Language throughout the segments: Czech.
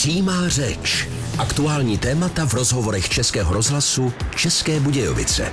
Přímá řeč. Aktuální témata v rozhovorech Českého rozhlasu České Budějovice.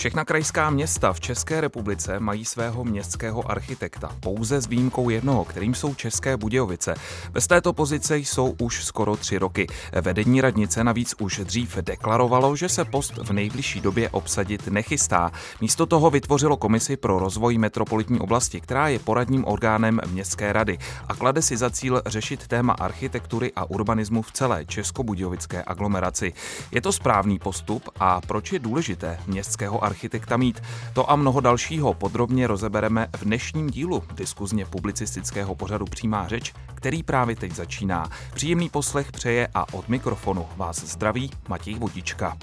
Všechna krajská města v České republice mají svého městského architekta, pouze s výjimkou jednoho, kterým jsou České Budějovice. Bez této pozice jsou už skoro tři roky. Vedení radnice navíc už dřív deklarovalo, že se post v nejbližší době obsadit nechystá. Místo toho vytvořilo komisi pro rozvoj metropolitní oblasti, která je poradním orgánem Městské rady a klade si za cíl řešit téma architektury a urbanismu v celé českobudějovické aglomeraci. Je to správný postup a proč je důležité městského architekta mít. To a mnoho dalšího podrobně rozebereme v dnešním dílu diskuzně publicistického pořadu Přímá řeč, který právě teď začíná. Příjemný poslech přeje a od mikrofonu vás zdraví Matěj Vodička.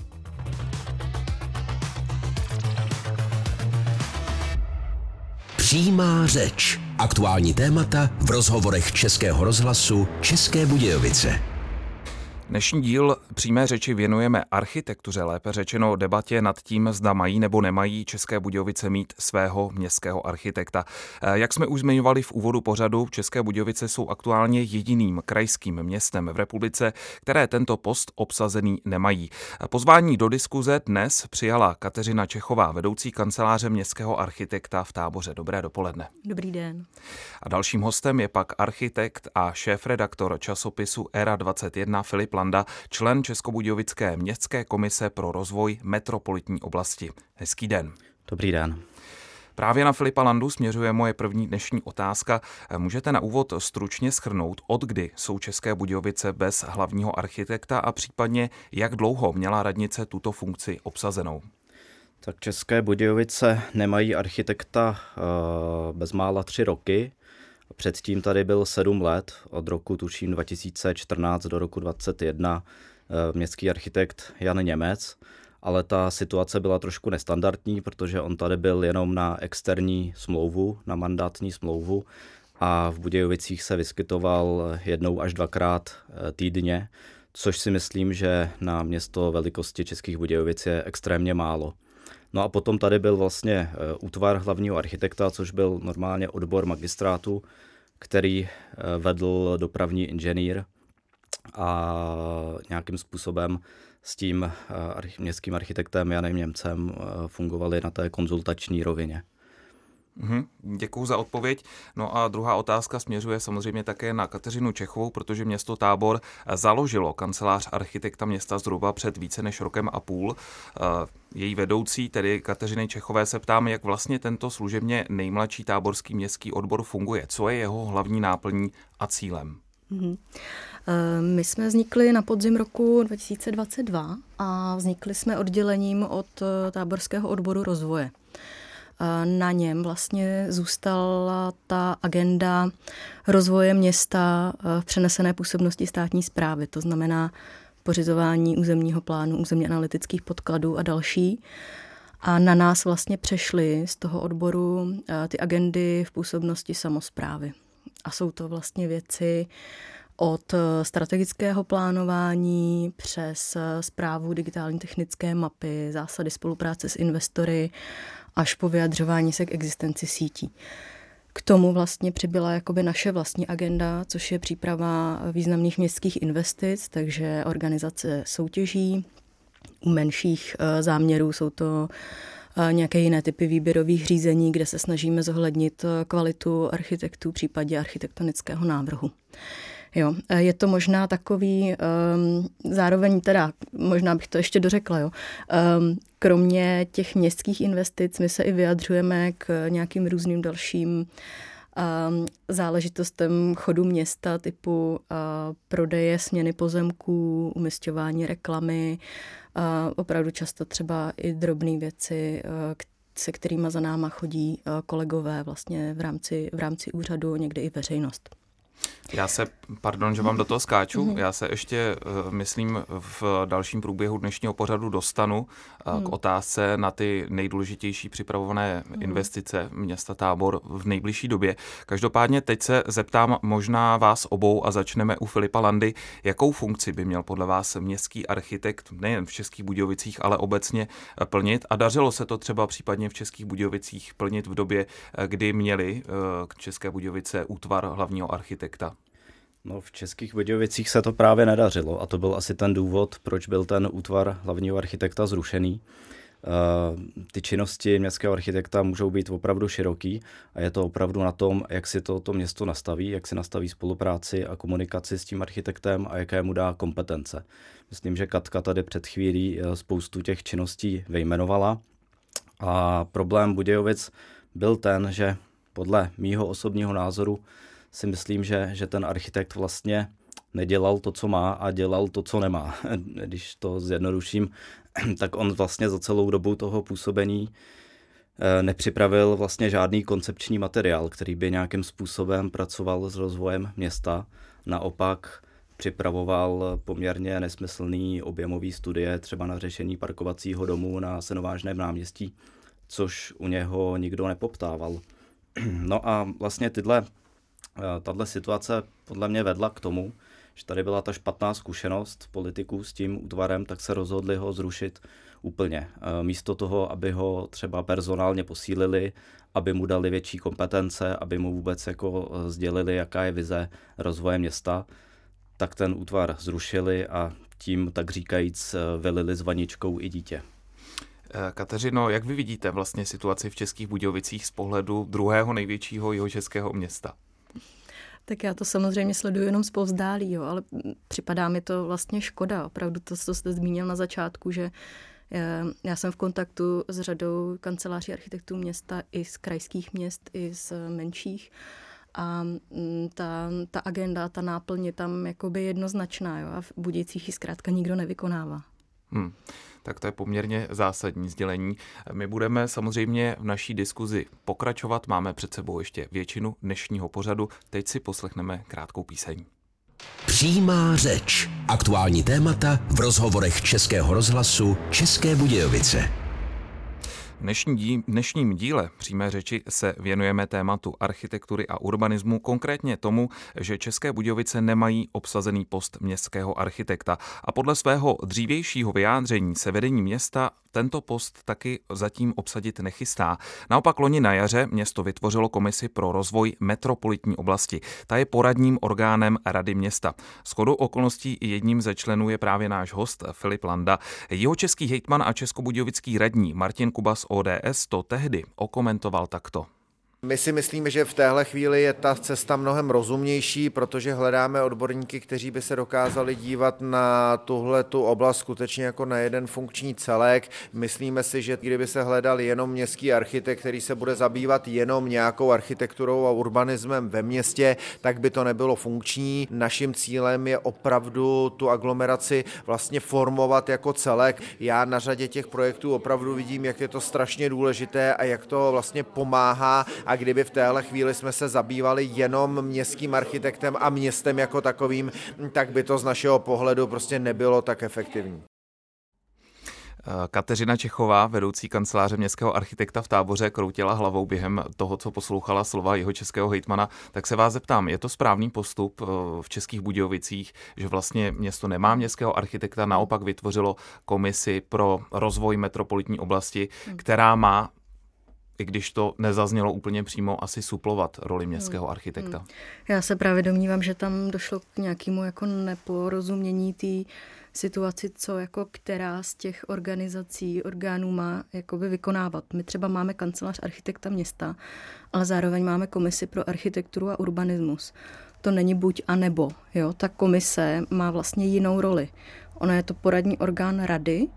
Přímá řeč. Aktuální témata v rozhovorech Českého rozhlasu České Budějovice. Dnešní díl přímé řeči věnujeme architektuře, lépe řečeno debatě nad tím, zda mají nebo nemají České Budějovice mít svého městského architekta. Eh, jak jsme už zmiňovali v úvodu pořadu, České Budějovice jsou aktuálně jediným krajským městem v republice, které tento post obsazený nemají. Pozvání do diskuze dnes přijala Kateřina Čechová, vedoucí kanceláře městského architekta v táboře. Dobré dopoledne. Dobrý den. A dalším hostem je pak architekt a šéf-redaktor časopisu Era 21 Filip Landa, člen Českobudějovické městské komise pro rozvoj metropolitní oblasti. Hezký den. Dobrý den. Právě na Filipa Landu směřuje moje první dnešní otázka. Můžete na úvod stručně schrnout, od kdy jsou České Budějovice bez hlavního architekta a případně jak dlouho měla radnice tuto funkci obsazenou? Tak České Budějovice nemají architekta uh, bezmála tři roky. Předtím tady byl sedm let, od roku tuším 2014 do roku 2021 eh, městský architekt Jan Němec, ale ta situace byla trošku nestandardní, protože on tady byl jenom na externí smlouvu, na mandátní smlouvu a v Budějovicích se vyskytoval jednou až dvakrát eh, týdně, což si myslím, že na město velikosti Českých Budějovic je extrémně málo. No a potom tady byl vlastně eh, útvar hlavního architekta, což byl normálně odbor magistrátu, který eh, vedl dopravní inženýr a nějakým způsobem s tím eh, městským architektem Janem Němcem fungovali na té konzultační rovině. Mm-hmm, děkuji za odpověď. No a druhá otázka směřuje samozřejmě také na Kateřinu Čechovou, protože město Tábor založilo kancelář architekta města zhruba před více než rokem a půl. Eh, její vedoucí, tedy Kateřiny Čechové, se ptám, jak vlastně tento služebně nejmladší táborský městský odbor funguje. Co je jeho hlavní náplní a cílem? Mm-hmm. My jsme vznikli na podzim roku 2022 a vznikli jsme oddělením od eh, táborského odboru rozvoje na něm vlastně zůstala ta agenda rozvoje města eh, v přenesené působnosti státní zprávy, to znamená pořizování územního plánu, územně analytických podkladů a další. A na nás vlastně přešly z toho odboru eh, ty agendy v působnosti samozprávy. A jsou to vlastně věci od eh, strategického plánování přes zprávu digitální technické mapy, zásady spolupráce s investory až po vyjadřování se k existenci sítí. K tomu vlastně přibyla jakoby naše vlastní agenda, což je příprava významných městských investic, takže organizace soutěží. U menších eh, záměrů jsou to eh, nějaké jiné typy výběrových řízení, kde se snažíme zohlednit eh, kvalitu architektů, případě architektonického návrhu. Jo, je to možná takový, um, zároveň teda, možná bych to ještě dořekla, jo. Um, kromě těch městských investic my se i vyjadřujeme k nějakým různým dalším um, záležitostem chodu města, typu uh, prodeje, směny pozemků, umistování reklamy, uh, opravdu často třeba i drobné věci, uh, se kterými za náma chodí kolegové vlastně v rámci, v rámci úřadu, někdy i veřejnost. Já se, pardon, že vám do toho skáču, mm-hmm. já se ještě, eh, myslím, v dalším průběhu dnešního pořadu dostanu mm. k mhm. otázce na ty nejdůležitější připravované mm. investice města Tábor v nejbližší době. Každopádně teď se zeptám možná vás obou a začneme u Filipa Landy. Jakou funkci by měl podle vás městský architekt nejen v Českých Budějovicích, ale obecně eh, plnit? A dařilo se to třeba případně v Českých Budějovicích plnit v době, kdy měli k České Budějovice útvar hlavního architekta? No, v Českých Budějovicích se to právě nedařilo a to byl asi ten důvod, proč byl ten útvar hlavního architekta zrušený. Eh, ty činnosti městského architekta můžou být opravdu široký a je to opravdu na tom, jak si to, to město nastaví, jak si nastaví spolupráci a komunikaci s tím architektem a jaké mu dá kompetence. Myslím, že Katka tady před chvílí eh, spoustu těch činností vyjmenovala a problém Budějovic byl ten, že podle mýho osobního názoru si myslím, že, že ten architekt vlastně nedělal to, co má a dělal to, co nemá. Když to zjednoduším, tak on vlastně za celou dobu toho působení eh, nepřipravil vlastně žádný koncepční materiál, který by nějakým způsobem pracoval s rozvojem města. Naopak připravoval poměrně nesmyslný objemový studie třeba na řešení parkovacího domu na Senovážném náměstí, což u něho nikdo nepoptával. No a vlastně tyhle tahle situace podle mě vedla k tomu, že tady byla ta špatná zkušenost politiků s tím útvarem, tak se rozhodli ho zrušit úplně. Eh, místo toho, aby ho třeba personálně posílili, aby mu dali větší kompetence, aby mu vůbec jako eh, sdělili, jaká je vize rozvoje města, tak ten útvar zrušili a tím, tak říkajíc, velili s vaničkou i dítě. Kateřino, jak vy vidíte vlastně situaci v Českých Budějovicích z pohledu druhého největšího jeho českého města? Tak já to samozřejmě sleduju jenom z povzdálí, jo, ale připadá mi to vlastně škoda. Opravdu to, co jste zmínil na začátku, že eh, já jsem v kontaktu s řadou kanceláří architektů města i z krajských měst, i z menších. A mm, ta, ta agenda, ta náplň je tam jakoby jednoznačná jo, a v Budějcích ji zkrátka nikdo nevykonává. Hmm tak to je poměrně zásadní sdělení. My budeme samozřejmě v naší diskuzi pokračovat, máme před sebou ještě většinu dnešního pořadu, teď si poslechneme krátkou píseň. Přímá řeč. Aktuální témata v rozhovorech Českého rozhlasu České Budějovice. Dnešní dí, dnešním díle přímé řeči se věnujeme tématu architektury a urbanismu, konkrétně tomu, že České Budějovice nemají obsazený post městského architekta. A podle svého dřívějšího vyjádření se vedení města tento post taky zatím obsadit nechystá. Naopak loni na jaře město vytvořilo komisi pro rozvoj metropolitní oblasti. Ta je poradním orgánem Rady města. S chodou okolností jedním ze členů je právě náš host Filip Landa. Jeho český hejtman a českobudějovický radní Martin Kubas ODS to tehdy okomentoval takto. My si myslíme, že v téhle chvíli je ta cesta mnohem rozumnější, protože hledáme odborníky, kteří by se dokázali dívat na tuhle tu oblast skutečně jako na jeden funkční celek. Myslíme si, že kdyby se hledal jenom městský architekt, který se bude zabývat jenom nějakou architekturou a urbanismem ve městě, tak by to nebylo funkční. Naším cílem je opravdu tu aglomeraci vlastně formovat jako celek. Já na řadě těch projektů opravdu vidím, jak je to strašně důležité a jak to vlastně pomáhá a kdyby v téhle chvíli jsme se zabývali jenom městským architektem a městem jako takovým, tak by to z našeho pohledu prostě nebylo tak efektivní. Kateřina Čechová, vedoucí kanceláře městského architekta v táboře, kroutila hlavou během toho, co poslouchala slova jeho českého hejtmana. Tak se vás zeptám, je to správný postup eh, v Českých Budějovicích, že vlastně město nemá městského architekta, naopak vytvořilo komisi pro rozvoj metropolitní oblasti, hmm. která má i když to nezaznělo úplně přímo, asi suplovat roli městského hmm. architekta. Hmm. Já se právě domnívám, že tam došlo k nějakému jako neporozumění té situaci, co jako která z těch organizací, orgánů má jakoby vykonávat. My třeba máme kancelář architekta města, ale zároveň máme komisi pro architekturu a urbanismus. To není buď a nebo. Jo? Ta komise má vlastně jinou roli. Ona je to poradní orgán rady,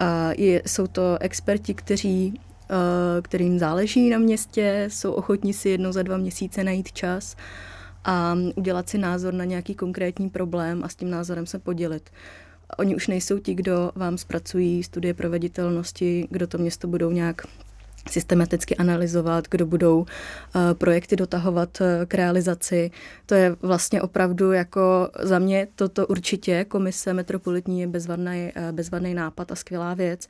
a je, jsou to experti, kteří kterým záleží na městě, jsou ochotní si jednou za dva měsíce najít čas a udělat si názor na nějaký konkrétní problém a s tím názorem se podělit. Oni už nejsou ti, kdo vám zpracují studie proveditelnosti, kdo to město budou nějak systematicky analyzovat, kdo budou projekty dotahovat k realizaci. To je vlastně opravdu jako za mě toto určitě komise metropolitní je bezvadný, bezvadný nápad a skvělá věc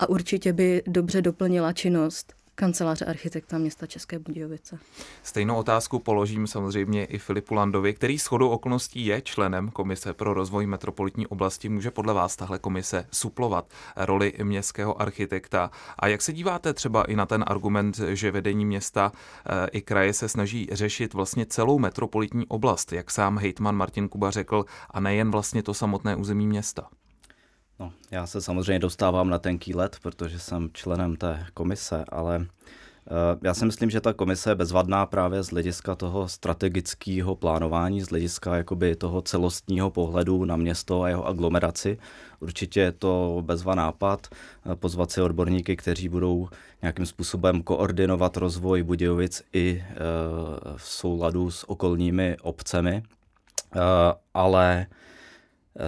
a určitě by dobře doplnila činnost kanceláře architekta města České Budějovice. Stejnou otázku položím samozřejmě i Filipu Landovi, který s chodou okolností je členem Komise pro rozvoj metropolitní oblasti. Může podle vás tahle komise suplovat roli městského architekta? A jak se díváte třeba i na ten argument, že vedení města eh, i kraje se snaží řešit vlastně celou metropolitní oblast, jak sám hejtman Martin Kuba řekl, a nejen vlastně to samotné území města? No, já se samozřejmě dostávám na tenký let, protože jsem členem té komise, ale uh, já si myslím, že ta komise je bezvadná právě z hlediska toho strategického plánování, z hlediska jakoby toho celostního pohledu na město a jeho aglomeraci. Určitě je to bezva nápad uh, pozvat si odborníky, kteří budou nějakým způsobem koordinovat rozvoj Budějovic i uh, v souladu s okolními obcemi. Ale Eh,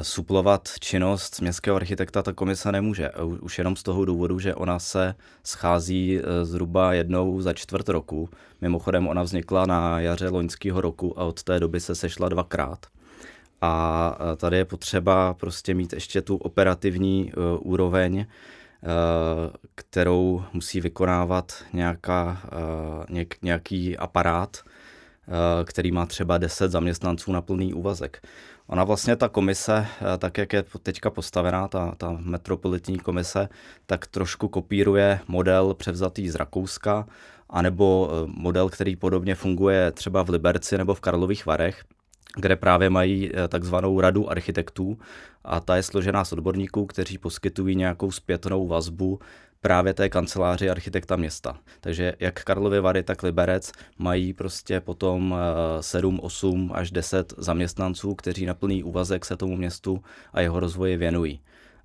suplovat činnost městského architekta ta komise nemůže. Už jenom z toho důvodu, že ona se schází eh, zhruba jednou za čtvrt roku. Mimochodem ona vznikla na jaře loňského roku a od té doby se sešla dvakrát. A eh, tady je potřeba prostě mít ještě tu operativní úroveň, kterou musí vykonávat nějaká, nějaký aparát, který má třeba 10 zaměstnanců na plný úvazek. Ona vlastně ta komise, eh, tak jak je teďka postavená, ta, ta metropolitní komise, tak trošku kopíruje model převzatý z Rakouska, anebo eh, model, který podobně funguje třeba v Liberci nebo v Karlových Varech, kde právě mají eh, takzvanou radu architektů. A ta je složená z odborníků, kteří poskytují nějakou zpětnou vazbu právě té kanceláři architekta města. Takže jak Karlovy Vary, tak Liberec mají prostě potom 7, eh, 8 až 10 zaměstnanců, kteří na plný úvazek se tomu městu a jeho rozvoji věnují.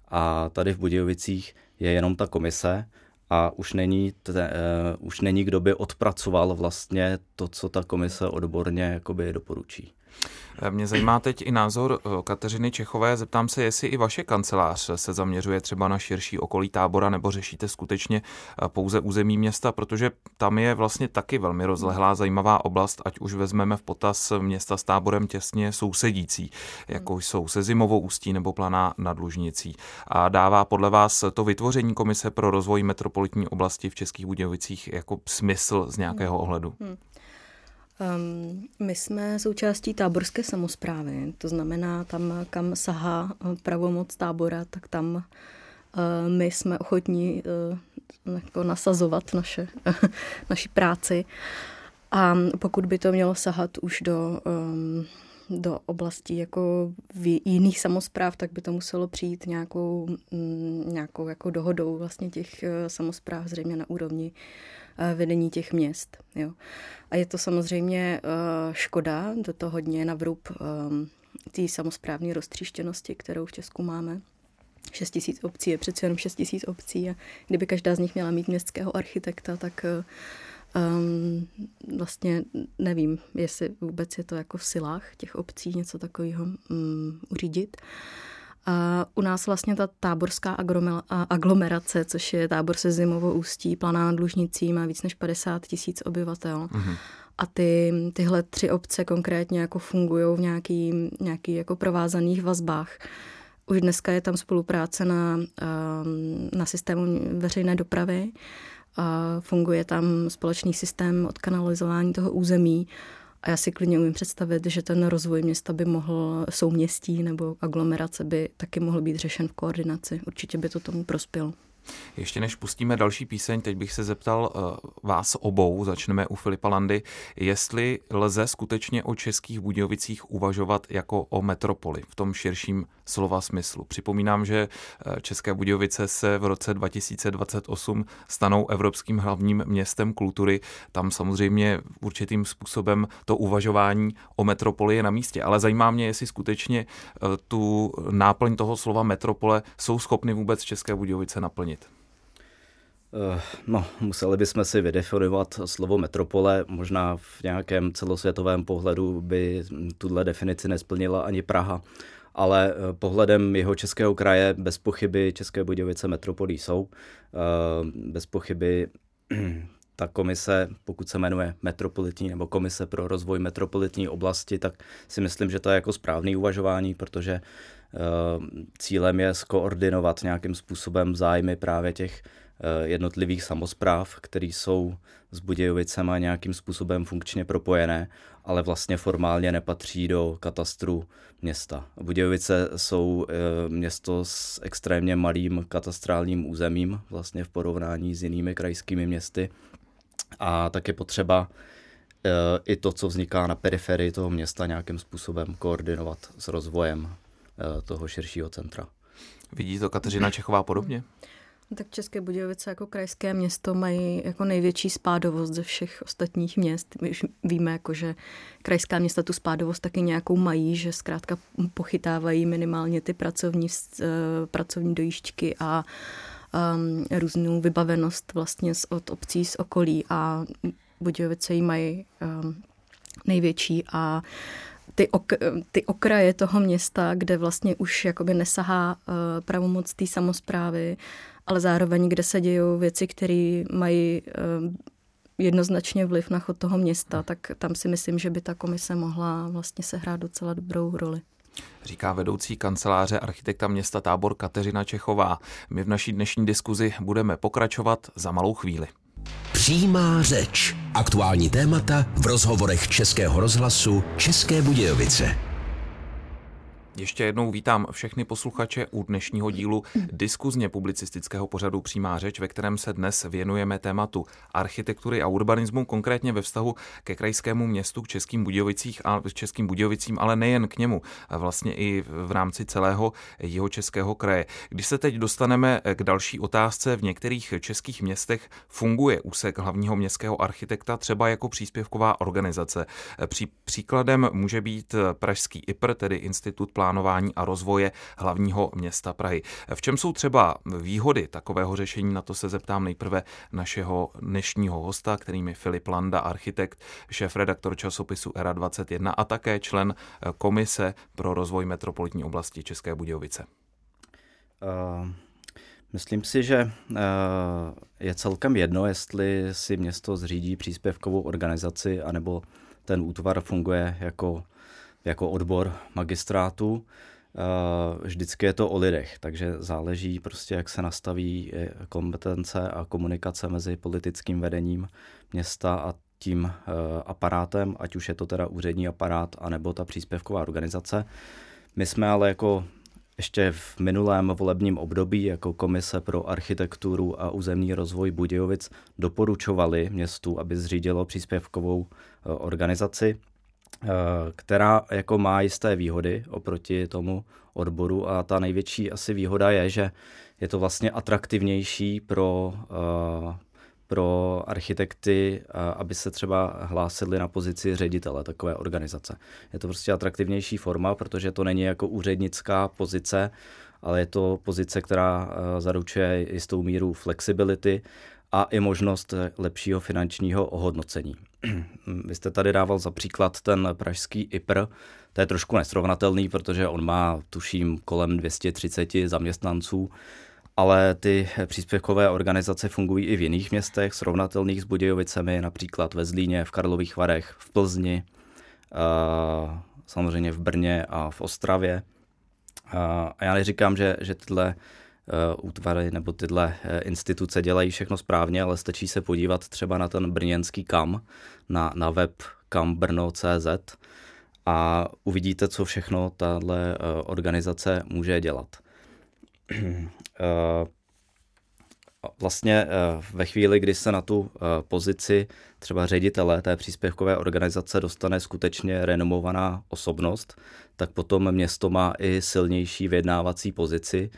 A tady v Budějovicích je jenom ta komise a už není, te, uh, už není kdo by odpracoval vlastně to, co ta komise odborně jakoby doporučí. Mě zajímá teď i názor eh, Kateřiny Čechové. Zeptám se, jestli i vaše kancelář se zaměřuje třeba na širší okolí tábora nebo řešíte skutečně eh, pouze území města, protože tam je vlastně taky velmi rozlehlá zajímavá oblast, ať už vezmeme v potaz města s táborem těsně sousedící, jako jsou se zimovou ústí nebo planá nad Lužnicí. A dává podle vás to vytvoření Komise pro rozvoj metropolitní oblasti v Českých Budějovicích jako smysl z nějakého ohledu? Hmm. Um, my jsme součástí táborské samozprávy, to znamená tam, kam sahá eh, pravomoc tábora, tak tam uh, my jsme ochotní uh, jako nasazovat naše, naši práci. A pokud by to mělo sahat už do, um, do oblastí jako v jiných samozpráv, tak by to muselo přijít nějakou, um, nějakou jako dohodou vlastně těch uh, samozpráv zřejmě na úrovni Eh, vedení těch měst. Jo. A je to samozřejmě eh, škoda, do toho hodně na vrub eh, té samozprávní roztříštěnosti, kterou v Česku máme. 6 tisíc obcí je přece jenom 6 tisíc obcí a kdyby každá z nich měla mít městského architekta, tak um, vlastně nevím, jestli vůbec je to jako v silách těch obcí něco takového um, uřídit. Uh, a u nás vlastně ta táborská aglomerace, což je tábor se zimovou ústí, planá nad Lužnicí, má víc než 50 tisíc obyvatel. Uh-huh. A ty, tyhle tři obce konkrétně jako fungují v nějaký, nějaký jako provázaných vazbách. Už dneska je tam spolupráce na, na systému veřejné dopravy, a funguje tam společný systém odkanalizování toho území a já si klidně umím představit, že ten rozvoj města by mohl, souměstí nebo aglomerace by taky mohl být řešen v koordinaci. Určitě by to tomu prospělo. Ještě než pustíme další píseň, teď bych se zeptal uh, vás obou, začneme u Filipa Landy, jestli lze skutečně o českých Budějovicích uvažovat jako o metropoli v tom širším slova smyslu. Připomínám, že eh, České Budějovice se v roce 2028 stanou evropským hlavním městem kultury. Tam samozřejmě určitým způsobem to uvažování o metropoli je na místě, ale zajímá mě, jestli skutečně eh, tu náplň toho slova metropole jsou schopny vůbec České Budějovice naplnit. Eh, no, museli bychom si vydefinovat slovo metropole. Možná v nějakém celosvětovém pohledu by tuhle definici nesplnila ani Praha ale eh, pohledem jeho českého kraje bez pochyby České Budějovice metropolí jsou. Eh, bez pochyby ta komise, pokud se jmenuje metropolitní nebo komise pro rozvoj metropolitní oblasti, tak si myslím, že to je jako správný uvažování, protože eh, cílem je skoordinovat nějakým způsobem zájmy právě těch jednotlivých samozpráv, které jsou s Budějovicema nějakým způsobem funkčně propojené, ale vlastně formálně nepatří do katastru města. Budějovice jsou eh, město s extrémně malým katastrálním územím, vlastně v porovnání s jinými krajskými městy. A tak je potřeba eh, i to, co vzniká na periferii toho města, nějakým způsobem koordinovat s rozvojem eh, toho širšího centra. Vidí to Kateřina Čechová podobně? Tak České Budějovice jako krajské město mají jako největší spádovost ze všech ostatních měst. My už víme, jako, že krajská města tu spádovost taky nějakou mají, že zkrátka pochytávají minimálně ty pracovní, uh, pracovní dojížďky a um, různou vybavenost vlastně od obcí z okolí a Budějovice ji mají um, největší a ty, ok, ty okraje toho města, kde vlastně už jakoby nesahá uh, pravomoc té samozprávy, ale zároveň, kde se dějou věci, které mají uh, jednoznačně vliv na chod toho města, tak tam si myslím, že by ta komise mohla vlastně sehrát docela dobrou roli říká vedoucí kanceláře architekta města Tábor Kateřina Čechová. My v naší dnešní diskuzi budeme pokračovat za malou chvíli. Přímá řeč. Aktuální témata v rozhovorech Českého rozhlasu České Budějovice. Ještě jednou vítám všechny posluchače u dnešního dílu diskuzně publicistického pořadu Přímá řeč, ve kterém se dnes věnujeme tématu architektury a urbanismu, konkrétně ve vztahu ke krajskému městu, k Českým, Budějovicích a, Českým Budějovicím, ale nejen k němu, vlastně i v rámci celého jeho českého kraje. Když se teď dostaneme k další otázce, v některých českých městech funguje úsek hlavního městského architekta třeba jako příspěvková organizace. Pří, příkladem může být Pražský IPR, tedy Institut plán plánování a rozvoje hlavního města Prahy. V čem jsou třeba výhody takového řešení? Na to se zeptám nejprve našeho dnešního hosta, kterým je Filip Landa, architekt, šéf-redaktor časopisu ERA 21 a také člen Komise pro rozvoj metropolitní oblasti České Budějovice. Uh... Myslím si, že je celkem jedno, jestli si město zřídí příspěvkovou organizaci, anebo ten útvar funguje jako jako odbor magistrátu. Eh, vždycky je to o lidech, takže záleží prostě, jak se nastaví eh, kompetence a komunikace mezi politickým vedením města a tím eh, aparátem, ať už je to teda úřední aparát, anebo ta příspěvková organizace. My jsme ale jako ještě v minulém volebním období jako Komise pro architekturu a územní rozvoj Budějovic doporučovali městu, aby zřídilo příspěvkovou organizaci. Eh, která jako má jisté výhody oproti tomu odboru a ta největší asi výhoda je, že je to vlastně atraktivnější pro, eh, pro architekty, eh, aby se třeba hlásili na pozici ředitele takové organizace. Je to prostě atraktivnější forma, protože to není jako úřednická pozice, ale je to pozice, která zaručuje jistou míru flexibility a i možnost lepšího finančního ohodnocení. Vy jste tady dával za příklad ten pražský IPR, to je trošku nesrovnatelný, protože on má, tuším, kolem 230 zaměstnanců, ale ty příspěvkové organizace fungují i v jiných městech, srovnatelných s Budějovicemi, například ve Zlíně, v Karlových Varech, v Plzni, samozřejmě v Brně a v Ostravě. A já neříkám, že, že tyhle útvary nebo tyhle eh, instituce dělají všechno správně, ale stačí se podívat třeba na ten brněnský kam, na, na web kambrno.cz a uvidíte, co všechno tahle eh, organizace může dělat. Vlastně ve chvíli, kdy se na tu pozici třeba ředitele té příspěvkové organizace dostane skutečně renomovaná osobnost, tak potom město má i silnější vyjednávací pozici,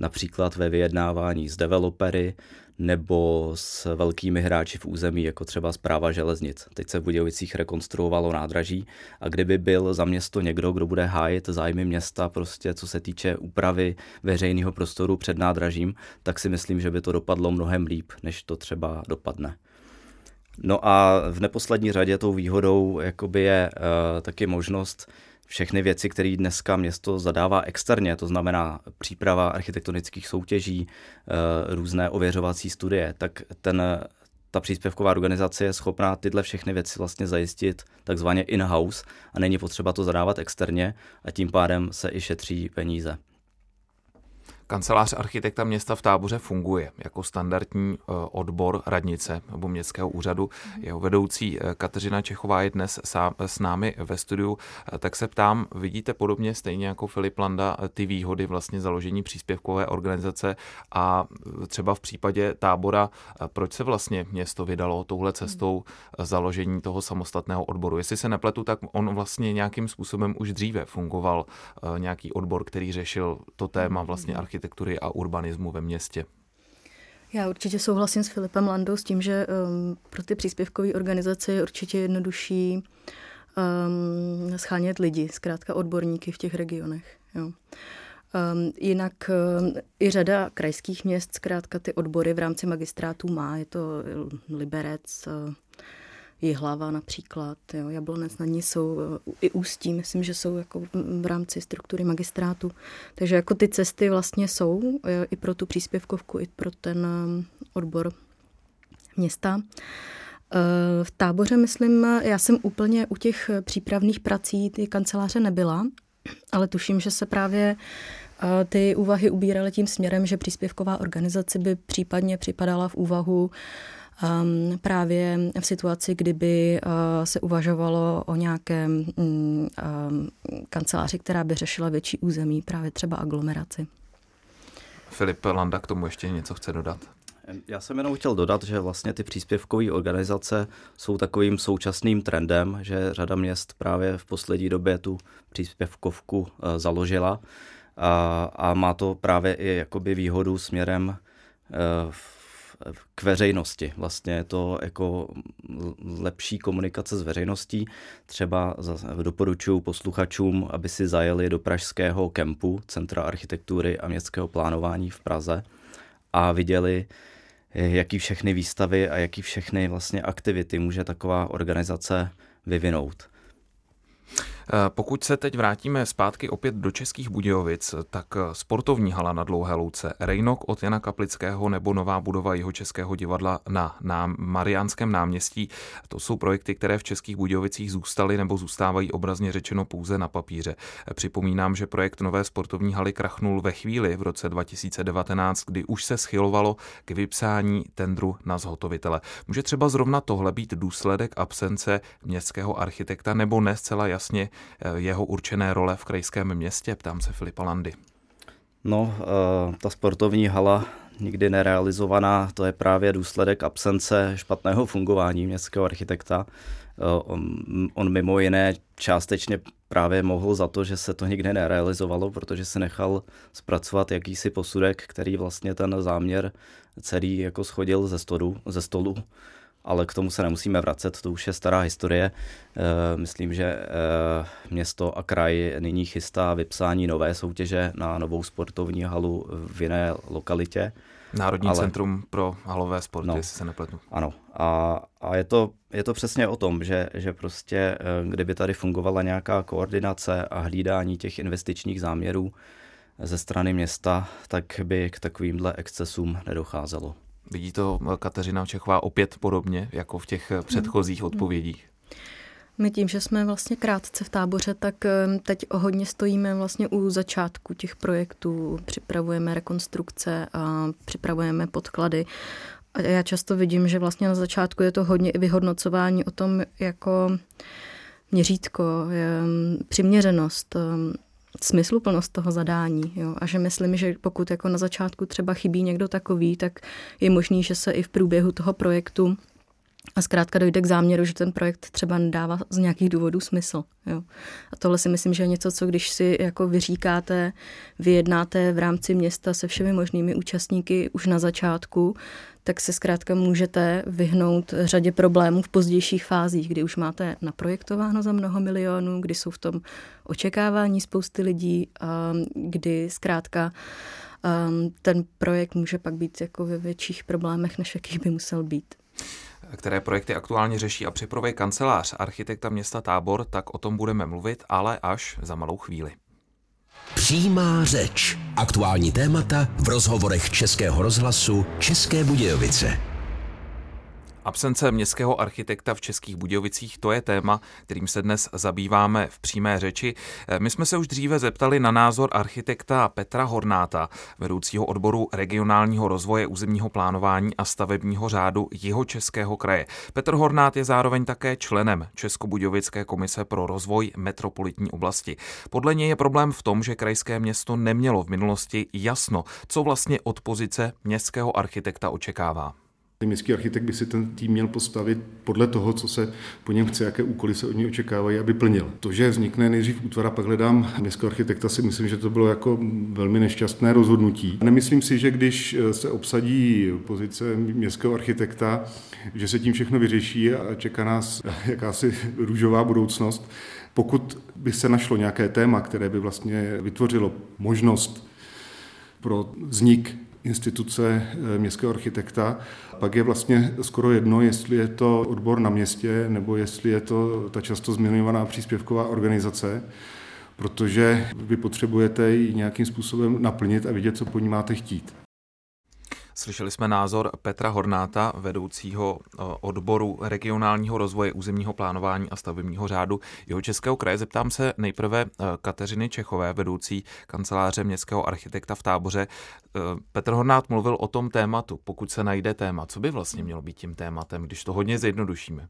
například ve vyjednávání s developery nebo s velkými hráči v území, jako třeba zpráva železnic. Teď se v Budějovicích rekonstruovalo nádraží a kdyby byl za město někdo, kdo bude hájit zájmy města, prostě co se týče úpravy veřejného prostoru před nádražím, tak si myslím, že by to dopadlo mnohem líp, než to třeba dopadne. No a v neposlední řadě tou výhodou jakoby je uh, taky možnost všechny věci, které dneska město zadává externě, to znamená příprava architektonických soutěží, eh, různé ověřovací studie, tak ten, ta příspěvková organizace je schopná tyhle všechny věci vlastně zajistit takzvaně in-house a není potřeba to zadávat externě a tím pádem se i šetří peníze. Kancelář architekta města v táboře funguje jako standardní eh, odbor radnice nebo městského úřadu. Jeho vedoucí eh, Kateřina Čechová je dnes s námi ve studiu. Eh, tak se ptám, vidíte podobně stejně jako Filip Landa ty výhody vlastně založení příspěvkové organizace a třeba v případě tábora, proč se vlastně město vydalo touhle cestou založení toho samostatného odboru? Jestli se nepletu, tak on vlastně nějakým způsobem už dříve fungoval nějaký odbor, který řešil to téma vlastně architektury architektury a urbanismu ve městě. Já určitě souhlasím s Filipem Landou s tím, že um, pro ty příspěvkové organizace je určitě jednodušší um, schánět lidi, zkrátka odborníky v těch regionech. Jo. Um, jinak um, i řada krajských měst zkrátka ty odbory v rámci magistrátů má. Je to Liberec, uh, Jihlava například, jo, Jablonec na ní jsou i Ústí, myslím, že jsou jako v rámci struktury magistrátu. Takže jako ty cesty vlastně jsou i pro tu příspěvkovku, i pro ten um, odbor města. V táboře, myslím, já jsem úplně u těch přípravných prací ty kanceláře nebyla, ale tuším, že se právě ty úvahy ubíraly tím směrem, že příspěvková organizace by případně připadala v úvahu um, právě v situaci, kdyby uh, se uvažovalo o nějakém um, kanceláři, která by řešila větší území, právě třeba aglomeraci. Filip Landa k tomu ještě něco chce dodat. Já jsem jenom chtěl dodat, že vlastně ty příspěvkové organizace jsou takovým současným trendem, že řada měst právě v poslední době tu příspěvkovku uh, založila a, a má to právě i jakoby výhodu směrem uh, k veřejnosti. Vlastně je to jako lepší komunikace s veřejností. Třeba doporučuji posluchačům, aby si zajeli do pražského kempu Centra architektury a městského plánování v Praze a viděli, jaký všechny výstavy a jaký všechny vlastně aktivity může taková organizace vyvinout. Eh, pokud se teď vrátíme zpátky opět do Českých Budějovic, tak eh, sportovní hala na Dlouhé louce, Rejnok od Jana Kaplického nebo nová budova jeho českého divadla na, na Mariánském náměstí, to jsou projekty, které v Českých Budějovicích zůstaly nebo zůstávají obrazně řečeno pouze na papíře. Eh, připomínám, že projekt nové sportovní haly krachnul ve chvíli v roce 2019, kdy už se schylovalo k vypsání tendru na zhotovitele. Může třeba zrovna tohle být důsledek absence městského architekta nebo ne zcela jasně jeho určené role v krajském městě? Ptám se Filipa Landy. No, eh, ta sportovní hala nikdy nerealizovaná, to je právě důsledek absence špatného fungování městského architekta. Eh, on, on mimo jiné částečně právě mohl za to, že se to nikdy nerealizovalo, protože se nechal zpracovat jakýsi posudek, který vlastně ten záměr celý jako schodil ze stolu, ze stolu ale k tomu se nemusíme vracet, to už je stará historie. Eh, myslím, že eh, město a kraj nyní chystá vypsání nové soutěže na novou sportovní halu v jiné lokalitě. Národní ale... centrum pro halové sporty, no, jestli se nepletu. Ano, a, a je, to, je to přesně o tom, že, že prostě eh, kdyby tady fungovala nějaká koordinace a hlídání těch investičních záměrů ze strany města, tak by k takovýmhle excesům nedocházelo. Vidí to Kateřina Čechová opět podobně jako v těch předchozích odpovědích? My tím, že jsme vlastně krátce v táboře, tak eh, teď hodně stojíme vlastně u začátku těch projektů, připravujeme rekonstrukce a připravujeme podklady. A já často vidím, že vlastně na začátku je to hodně i vyhodnocování o tom, jako měřítko, přiměřenost, eh, smysluplnost toho zadání. Jo? A že myslím, že pokud jako na začátku třeba chybí někdo takový, tak je možný, že se i v průběhu toho projektu a zkrátka dojde k záměru, že ten projekt třeba nedává z nějakých důvodů smysl. Jo. A tohle si myslím, že je něco, co když si jako vyříkáte, vyjednáte v rámci města se všemi možnými účastníky už na začátku, tak se zkrátka můžete vyhnout řadě problémů v pozdějších fázích, kdy už máte naprojektováno za mnoho milionů, kdy jsou v tom očekávání spousty lidí, kdy zkrátka ten projekt může pak být jako ve větších problémech, než jakých by musel být které projekty aktuálně řeší a připravuje kancelář architekta města Tábor, tak o tom budeme mluvit, ale až za malou chvíli. Přímá řeč. Aktuální témata v rozhovorech Českého rozhlasu České Budějovice. Absence městského architekta v Českých Budějovicích, to je téma, kterým se dnes zabýváme v přímé řeči. My jsme se už dříve zeptali na názor architekta Petra Hornáta, vedoucího odboru regionálního rozvoje územního plánování a stavebního řádu jeho Českého kraje. Petr Hornát je zároveň také členem Českobudějovické komise pro rozvoj metropolitní oblasti. Podle něj je problém v tom, že krajské město nemělo v minulosti jasno, co vlastně od pozice městského architekta očekává. Městský architekt by si ten tým měl postavit podle toho, co se po něm chce, jaké úkoly se od něj očekávají, aby plnil. To, že vznikne nejdřív útvar a pak hledám městského architekta, si myslím, že to bylo jako velmi nešťastné rozhodnutí. Nemyslím si, že když se obsadí pozice městského architekta, že se tím všechno vyřeší a čeká nás jakási růžová budoucnost. Pokud by se našlo nějaké téma, které by vlastně vytvořilo možnost pro vznik instituce eh, městského architekta. Pak je vlastně skoro jedno, jestli je to odbor na městě nebo jestli je to ta často zmiňovaná příspěvková organizace, protože vy potřebujete ji nějakým způsobem naplnit a vidět, co po ní máte chtít. Slyšeli jsme názor Petra Hornáta, vedoucího odboru regionálního rozvoje územního plánování a stavebního řádu jeho Českého kraje. Zeptám se nejprve Kateřiny Čechové, vedoucí kanceláře městského architekta v táboře. Petr Hornát mluvil o tom tématu, pokud se najde téma. Co by vlastně mělo být tím tématem, když to hodně zjednodušíme?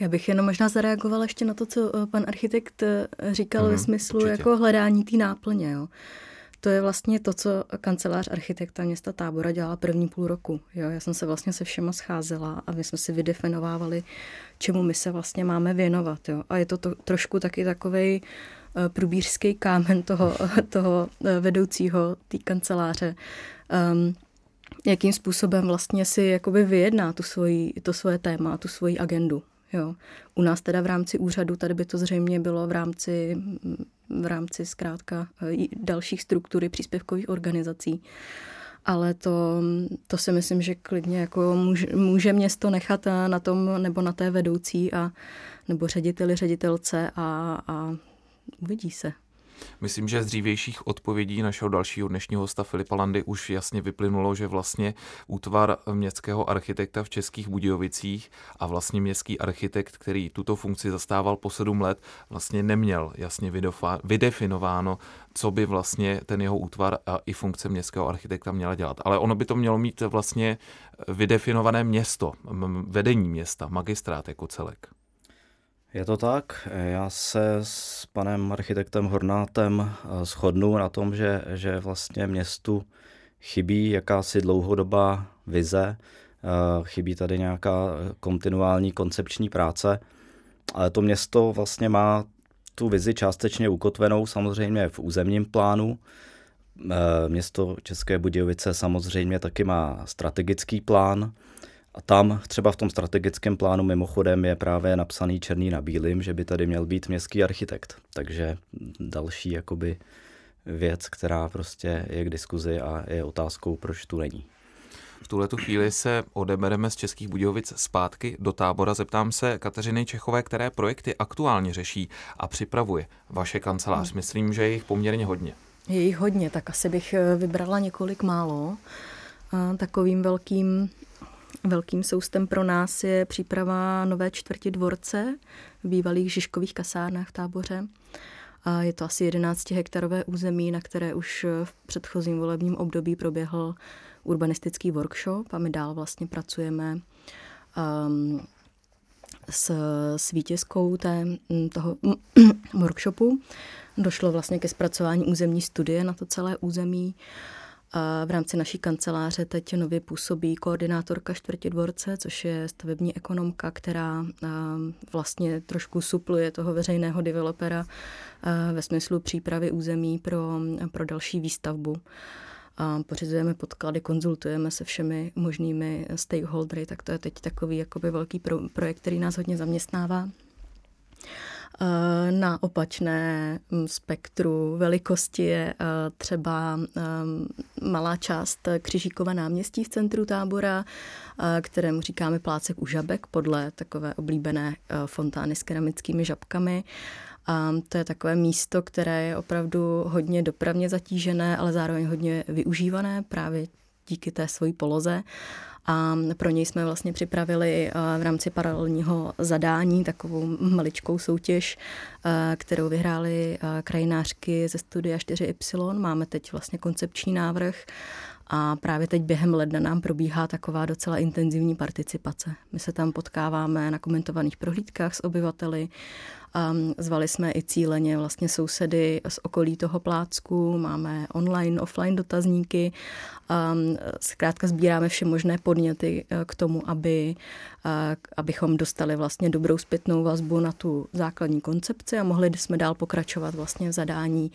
Já bych jenom možná zareagovala ještě na to, co pan architekt říkal mm, ve smyslu určitě. jako hledání té náplně. Jo. To je vlastně to, co kancelář architekta města Tábora dělá první půl roku. Jo, já jsem se vlastně se všema scházela a my jsme si vydefinovávali, čemu my se vlastně máme věnovat. Jo. A je to, to trošku taky takový uh, průbířský kámen toho, toho uh, vedoucího té kanceláře. Um, jakým způsobem vlastně si jakoby vyjedná tu svoji, to svoje téma, tu svoji agendu. Jo. U nás teda v rámci úřadu, tady by to zřejmě bylo v rámci, v rámci zkrátka e, dalších struktury příspěvkových organizací. Ale to, to si myslím, že klidně jako může, může město nechat na tom nebo na té vedoucí a nebo řediteli, ředitelce a, a uvidí se. Myslím, že z dřívějších odpovědí našeho dalšího dnešního hosta Filipa Landy už jasně vyplynulo, že vlastně útvar městského architekta v Českých Budějovicích a vlastně městský architekt, který tuto funkci zastával po sedm let, vlastně neměl jasně vydefinováno, co by vlastně ten jeho útvar a i funkce městského architekta měla dělat. Ale ono by to mělo mít vlastně vydefinované město, vedení města, magistrát jako celek. Je to tak. Já se s panem architektem Hornátem eh, shodnu na tom, že, že vlastně městu chybí jakási dlouhodobá vize, eh, chybí tady nějaká kontinuální koncepční práce, ale to město vlastně má tu vizi částečně ukotvenou samozřejmě v územním plánu. Eh, město České Budějovice samozřejmě taky má strategický plán, a tam třeba v tom strategickém plánu mimochodem je právě napsaný černý na bílým, že by tady měl být městský architekt. Takže další jakoby věc, která prostě je k diskuzi a je otázkou, proč tu není. V tuhle chvíli se odebereme z Českých Budějovic zpátky do tábora. Zeptám se Kateřiny Čechové, které projekty aktuálně řeší a připravuje vaše kancelář. Myslím, že je jich poměrně hodně. Je jich hodně, tak asi bych eh, vybrala několik málo. Takovým velkým Velkým soustem pro nás je příprava nové čtvrti dvorce v bývalých Žižkových kasárnách v táboře. A je to asi 11 hektarové území, na které už v předchozím volebním období proběhl urbanistický workshop a my dál vlastně pracujeme um, s, s vítězkou té, toho workshopu. Došlo vlastně ke zpracování územní studie na to celé území. V rámci naší kanceláře teď nově působí koordinátorka čtvrtě dvorce, což je stavební ekonomka, která vlastně trošku supluje toho veřejného developera ve smyslu přípravy území pro, pro další výstavbu. Pořizujeme podklady, konzultujeme se všemi možnými stakeholdery, tak to je teď takový jakoby velký pro, projekt, který nás hodně zaměstnává. Eh, na opačné mm, spektru velikosti je eh, třeba eh, malá část Křižíkova náměstí v centru tábora, kterému říkáme plácek u žabek podle takové oblíbené fontány s keramickými žabkami. A to je takové místo, které je opravdu hodně dopravně zatížené, ale zároveň hodně využívané právě díky té své poloze A pro něj jsme vlastně připravili v rámci paralelního zadání takovou maličkou soutěž, kterou vyhráli krajinářky ze studia 4Y. Máme teď vlastně koncepční návrh a právě teď během ledna nám probíhá taková docela intenzivní participace. My se tam potkáváme na komentovaných prohlídkách s obyvateli, Um, zvali jsme i cíleně vlastně sousedy z okolí toho plácku, máme online, offline dotazníky. Um, zkrátka sbíráme vše možné podněty uh, k tomu, aby, uh, abychom dostali vlastně dobrou zpětnou vazbu na tu základní koncepci a mohli jsme dál pokračovat vlastně v zadání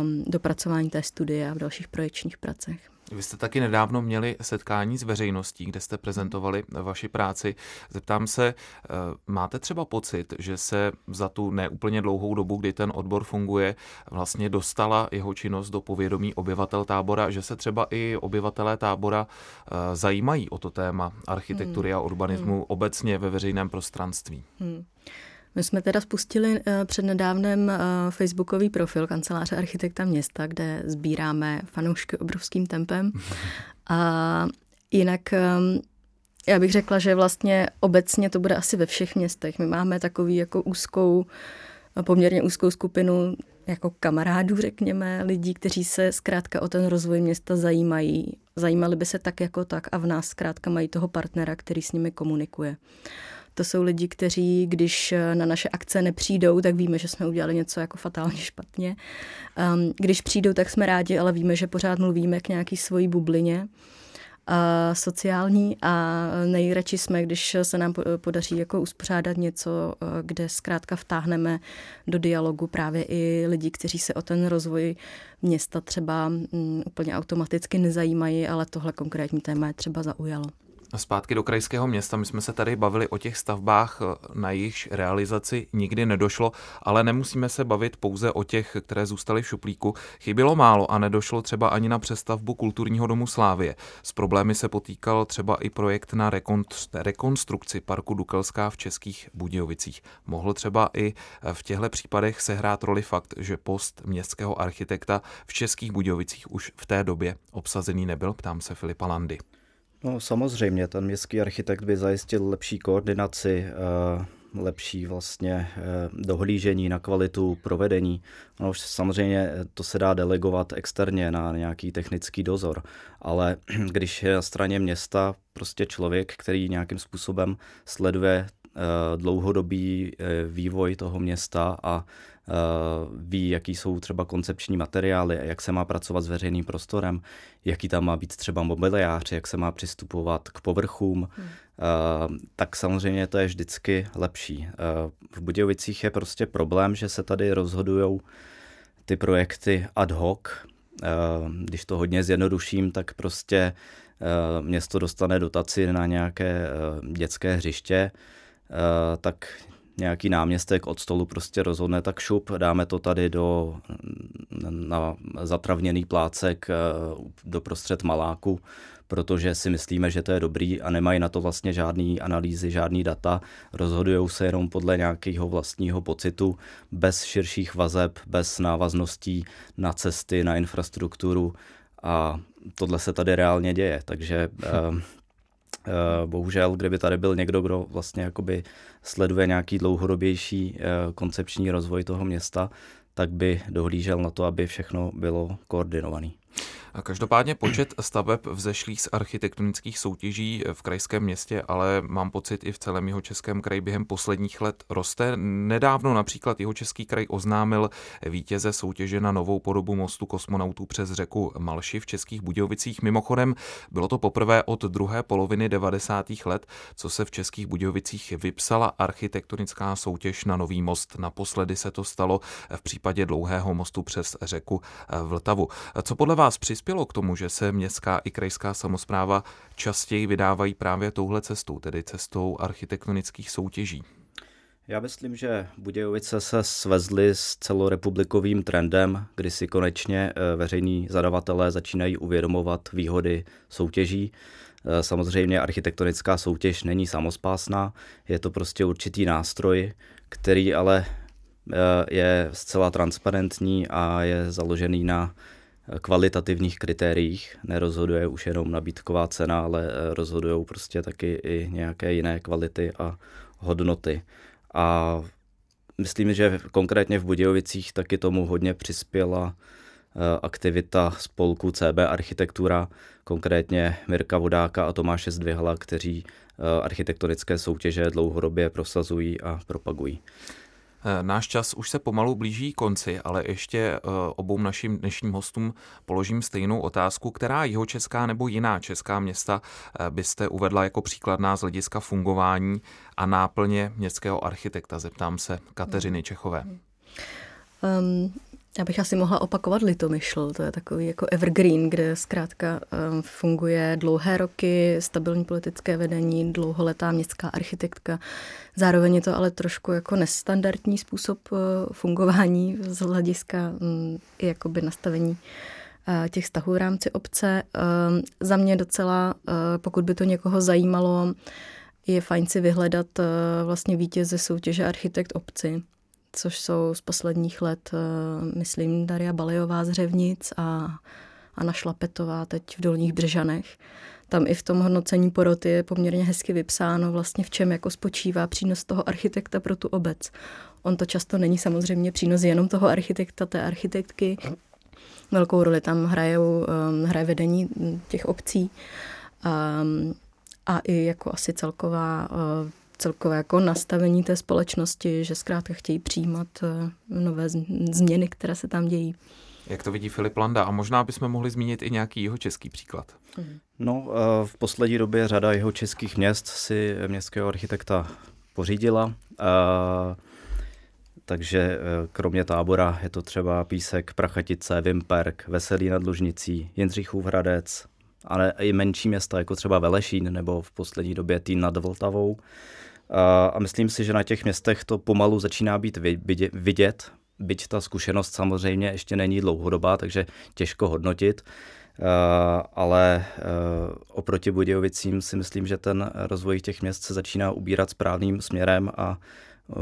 um, dopracování té studie a v dalších projekčních pracech. Vy jste taky nedávno měli setkání s veřejností, kde jste prezentovali vaši práci. Zeptám se, eh, máte třeba pocit, že se za tu neúplně dlouhou dobu, kdy ten odbor funguje, vlastně dostala jeho činnost do povědomí obyvatel tábora, že se třeba i obyvatelé tábora eh, zajímají o to téma architektury hmm. a urbanismu hmm. obecně ve veřejném prostranství? Hmm. My jsme teda spustili eh, před nedávnem eh, facebookový profil kanceláře architekta města, kde sbíráme fanoušky obrovským tempem. A jinak ehm, já bych řekla, že vlastně obecně to bude asi ve všech městech. My máme takový jako úzkou, poměrně úzkou skupinu jako kamarádů, řekněme, lidí, kteří se zkrátka o ten rozvoj města zajímají. Zajímali by se tak jako tak a v nás zkrátka mají toho partnera, který s nimi komunikuje. To jsou lidi, kteří, když eh, na naše akce nepřijdou, tak víme, že jsme udělali něco jako fatálně špatně. Um, když přijdou, tak jsme rádi, ale víme, že pořád mluvíme k nějaký svojí bublině a sociální a nejradši jsme, když se nám podaří jako uspořádat něco, eh, kde zkrátka vtáhneme do dialogu právě i lidi, kteří se o ten rozvoj města třeba um, úplně automaticky nezajímají, ale tohle konkrétní téma je třeba zaujalo. Zpátky do krajského města. My jsme se tady bavili o těch stavbách, na jejichž realizaci nikdy nedošlo, ale nemusíme se bavit pouze o těch, které zůstaly v šuplíku. Chybělo málo a nedošlo třeba ani na přestavbu kulturního domu Slávě. S problémy se potýkal třeba i projekt na rekonstrukci parku Dukelská v Českých Budějovicích. Mohl třeba i v těchto případech sehrát roli fakt, že post městského architekta v Českých Budějovicích už v té době obsazený nebyl, ptám se Filipa Landy. No samozřejmě, ten městský architekt by zajistil lepší koordinaci, eh, lepší vlastně eh, dohlížení na kvalitu provedení. No už samozřejmě to se dá delegovat externě na nějaký technický dozor, ale když je na straně města prostě člověk, který nějakým způsobem sleduje eh, dlouhodobý vývoj toho města a Eh, ví, jaký jsou třeba koncepční materiály, jak se má pracovat s veřejným prostorem, jaký tam má být třeba mobiliář, jak se má přistupovat k povrchům, hmm. Eh, tak samozřejmě to je vždycky lepší. Eh, v Budějovicích je prostě problém, že se tady rozhodují ty projekty ad hoc. Když to hodně zjednoduším, tak prostě město dostane dotaci na nějaké dětské hřiště, tak nějaký náměstek od stolu prostě rozhodne, tak šup, dáme to tady do, na zatravněný plácek eh, do prostřed maláku, protože si myslíme, že to je dobrý a nemají na to vlastně žádný analýzy, žádný data, rozhodují se jenom podle nějakého vlastního pocitu, bez širších vazeb, bez návazností na cesty, na infrastrukturu a tohle se tady reálně děje, takže eh, bohužel, kdyby tady byl někdo, kdo vlastně jakoby sleduje nějaký dlouhodobější eh, koncepční rozvoj toho města, tak by dohlížel na to, aby všechno bylo koordinované. Každopádně počet staveb vzešlých z architektonických soutěží v krajském městě, ale mám pocit i v celém jeho českém kraji během posledních let roste. Nedávno například jeho český kraj oznámil vítěze soutěže na novou podobu mostu kosmonautů přes řeku Malši v Českých Budějovicích. Mimochodem bylo to poprvé od druhé poloviny 90. let, co se v Českých Budějovicích vypsala architektonická soutěž na nový most. Naposledy se to stalo v případě dlouhého mostu přes řeku Vltavu. Co podle vás přispělo přispělo k tomu, že se městská i krajská samozpráva častěji vydávají právě touhle cestou, tedy cestou architektonických soutěží? Já myslím, že Budějovice se svezly s celorepublikovým trendem, kdy si konečně eh, veřejní zadavatelé začínají uvědomovat výhody soutěží. Eh, samozřejmě architektonická soutěž není samospásná, je to prostě určitý nástroj, který ale eh, je zcela transparentní a je založený na kvalitativních kritériích. Nerozhoduje už jenom nabídková cena, ale rozhodují prostě taky i nějaké jiné kvality a hodnoty. A myslím, že konkrétně v Budějovicích taky tomu hodně přispěla aktivita spolku CB Architektura, konkrétně Mirka Vodáka a Tomáše Zdvihala, kteří architektonické soutěže dlouhodobě prosazují a propagují. Eh, náš čas už se pomalu blíží konci, ale ještě eh, obou našim dnešním hostům položím stejnou otázku, která jeho česká nebo jiná česká města eh, byste uvedla jako příkladná z hlediska fungování a náplně městského architekta. Zeptám se Kateřiny Čechové. Um, já bych asi mohla opakovat Litomyšl, to je takový jako evergreen, kde zkrátka um, funguje dlouhé roky, stabilní politické vedení, dlouholetá městská architektka. Zároveň je to ale trošku jako nestandardní způsob uh, fungování z hlediska um, i jakoby nastavení uh, těch vztahů v rámci obce. Um, za mě docela, uh, pokud by to někoho zajímalo, je fajn si vyhledat vlastně vítěze soutěže Architekt obci což jsou z posledních let, eh, myslím, Daria Balejová z Řevnic a Anna Šlapetová teď v Dolních Břežanech. Tam i v tom hodnocení poroty je poměrně hezky vypsáno vlastně v čem jako spočívá přínos toho architekta pro tu obec. On to často není samozřejmě přínos jenom toho architekta, té architektky. Velkou roli tam hrajou, um, hraje vedení těch obcí um, a i jako asi celková uh, celkové jako nastavení té společnosti, že zkrátka chtějí přijímat eh, nové změny, které se tam dějí. Jak to vidí Filip Landa? A možná bychom mohli zmínit i nějaký jeho český příklad. Mhm. No, eh, v poslední době řada jeho českých měst si městského architekta pořídila. Eh, takže kromě tábora je to třeba Písek, Prachatice, Vimperk, Veselý nad Lužnicí, Jindřichův Hradec, ale i menší města, jako třeba Velešín nebo v poslední době Týn nad Vltavou. A myslím si, že na těch městech to pomalu začíná být vidět, byť ta zkušenost samozřejmě ještě není dlouhodobá, takže těžko hodnotit. Ale oproti Budějovicím si myslím, že ten rozvoj těch měst se začíná ubírat správným směrem a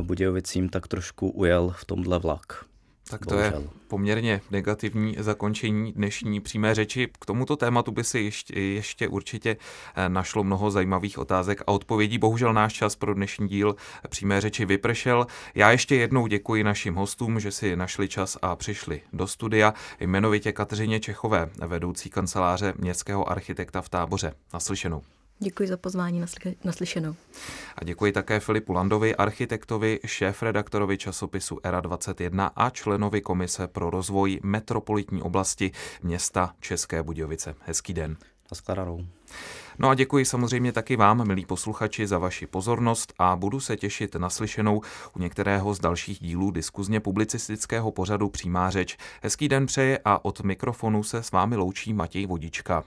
Budějovicím tak trošku ujel v tomhle vlak. Tak to Bohužel. je poměrně negativní zakončení dnešní přímé řeči. K tomuto tématu by si ještě, ještě určitě eh, našlo mnoho zajímavých otázek a odpovědí. Bohužel náš čas pro dnešní díl přímé řeči vypršel. Já ještě jednou děkuji našim hostům, že si našli čas a přišli do studia. Jmenovitě Kateřině Čechové, vedoucí kanceláře městského architekta v táboře. Naslyšenou. Děkuji za pozvání naslyšenou. A děkuji také Filipu Landovi, architektovi, šéf-redaktorovi časopisu ERA21 a členovi Komise pro rozvoj metropolitní oblasti města České Budějovice. Hezký den. Naschledanou. No a děkuji samozřejmě taky vám, milí posluchači, za vaši pozornost a budu se těšit naslyšenou u některého z dalších dílů diskuzně publicistického pořadu Přímá řeč. Hezký den přeje a od mikrofonu se s vámi loučí Matěj Vodička.